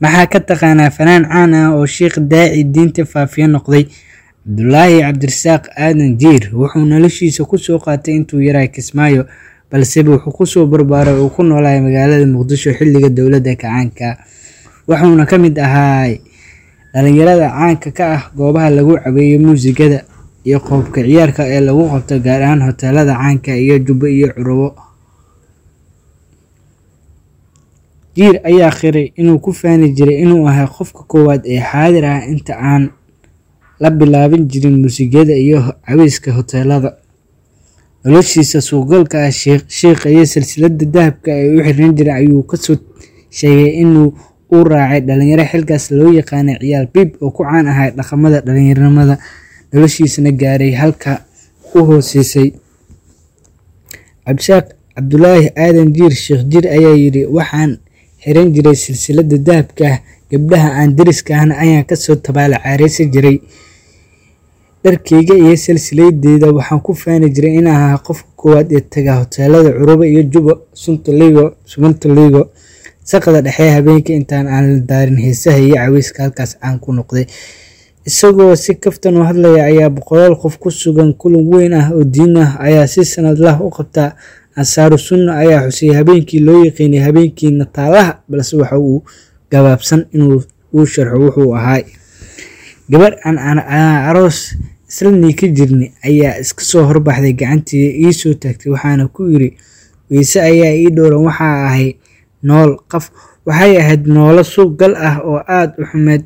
maxaa ka taqaanaa fanaan caan ah oo sheikh daaci diinta faafiya noqday? Cabdulaahi cabdirasaaq aadan jiir wuxuu noloshiisa ku soo qaatay intuu yaraa kismaayo balseba wuxuu ku soo barbaaray uu ku noolaay magaalada muqdisho xilliga dowladda kacaanka. Wuxuuna ka mid ahaa dhalinyarada caanka ka ah goobaha lagu cabeeyo muusigada iyo qoobka ciyaarka ee lagu qabto gaar ahaan hoteelada caanka iyo jubbo iyo curubo jiir ayaa qiray inuu ku faani jiray inuu ahay qofka koowaad ee xaadir ah inta aan la bilaabin jirin muusigada iyo caweyska hoteelada. Noloshiisa suuqgalka ah shiiqa iyo silsilada dahabka ay u xiran jiray ayuu ka soo sheegay inuu u raacay dhalinyaro xilkaas loo yaqaanay ciyaal biib oo ku caan ahay dhaqamada dhalinyaronimada noloshiisana gaaray halka u hooseysay cabdishaaq cabdulaahi aadan jiir sheekh jiir ayaa yidhi waxaan xiran jiray silsilada dahabka ah gabdhaha aan dariska ahna ayaan ka soo tabaala caareysan jiray. Dharkeyga iyo silsiladeyda waxaan ku faani jiray in ahaa qofka koowaad ee taga hoteelada curubo iyo juba suntaligo subantaligo saqada dhexe habeenka intaan aan daarin heesaha iyo caweyska halkaas caan ku noqday. Isagoo si kaftan u hadlaya ayaa boqolaal qof ku sugan kulan weyn ah oo diin ah ayaa si sanadlah u qabtaa ansaaru sunna ayaa xusay habeenkii loo yaqiinay habeenkii nataalaha balse waxa uu gabaabsan inuu uu sharxo wuxuu ahaa. Gabar aan aroos isla niika jirni ayaa iska soo horbaxday gacantii ii soo taagtay waxaana ku yiri weyse ayaa ii dhowran waxaa ahay nool qaf waxay ahayd noolo suuq gal ah oo aada u xumeed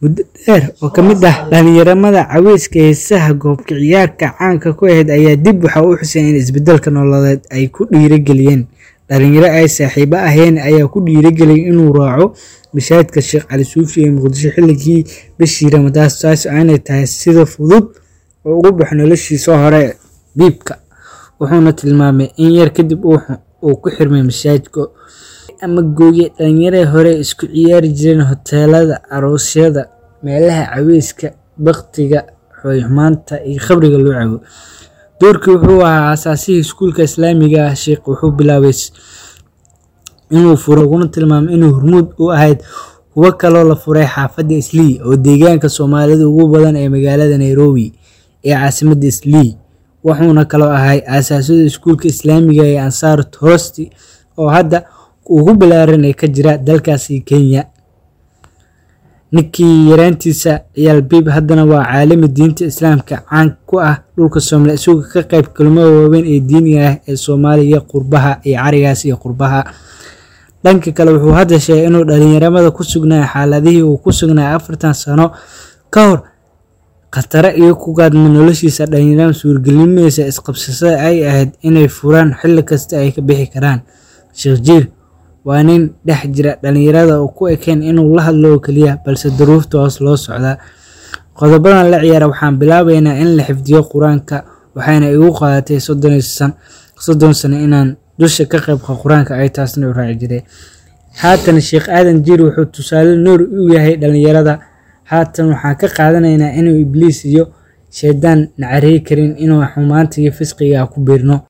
muddo dheer oo ka mid ah dhalinyaramada caweyska heesaha goobka ciyaarka caanka ku ahayd ayaa dib waxa u xuseen in isbeddelka nololeed ay ku dhiirageliyeen dhalinyaro ay saaxiibo aheen ayaa ku dhiirageliyay inuu raaco mashaahidka sheekh cali suufi ee muqdisho xilligii bishii ramadaas taas aanay tahay sida fudud oo ugu baxo noloshiisa hore biibka. Wuxuuna tilmaamay in yar kadib uu ku xirmay masaajidka ama gooye dhalinyaradii hore isku ciyaari jireen hoteelada aroosyada meelaha caweyska baktiga xooyxumaanta iyo khabriga loo cabo doorkii wuxuu ahaa aasaasihii iskuulka islaamiga ah sheekh wuxuu bilaabay inuu furo uguna tilmaamay inuu hormuud u ahayd kuwo kaloo la furay xaafadda islii oo deegaanka soomaalida ugu badan ee magaalada nairobi ee caasimadda islii wuxuuna kaloo ahay aasaasada iskuulka islaamiga ee ansaar torosti oo hadda ugu ballaaran ee ka jira dalkaasi kenya. Ninkii yaraantiisa ciyaal biib haddana waa caalami diinta islaamka caan ku ah dhulka soomaliya isagoo ka qayb kulmada waaweyn ee diiniga ah ee soomaaliya qurbaha iyo carigaas iyo qurbaha. Dhanka kale wuxuu hadda sheegay inuu dhalinyaramada ku sugnaa xaaladihii uu ku sugnaa afartan sano ka hor khatare iyo ku gaadma noloshiisa. Dhalinyarada suurgelinimaysa isqabsasada ay ahayd inay furaan xilli kasta ay ka bixi karaan. Sheekh jiir waa nin dhex jira dhalinyarada oo ku ekeen inuu la hadlo oo keliya balse duruufta hoos loo socdaa qodobadan la ciyaara waxaan bilaabaynaa in la xifdiyo qur'aanka waxayna igu qaadatay soddon sano inaan dusha ka qaybqa qur'aanka ay taasna u raaci jiray haatan sheekh aadan jiir wuxuu tusaale nuur u yahay dhalinyarada. Haatan waxaan ka qaadanaynaa inuu ibliis iyo shaydaan nacareey karin inuu xumaanta iyo fisqiga ku biirno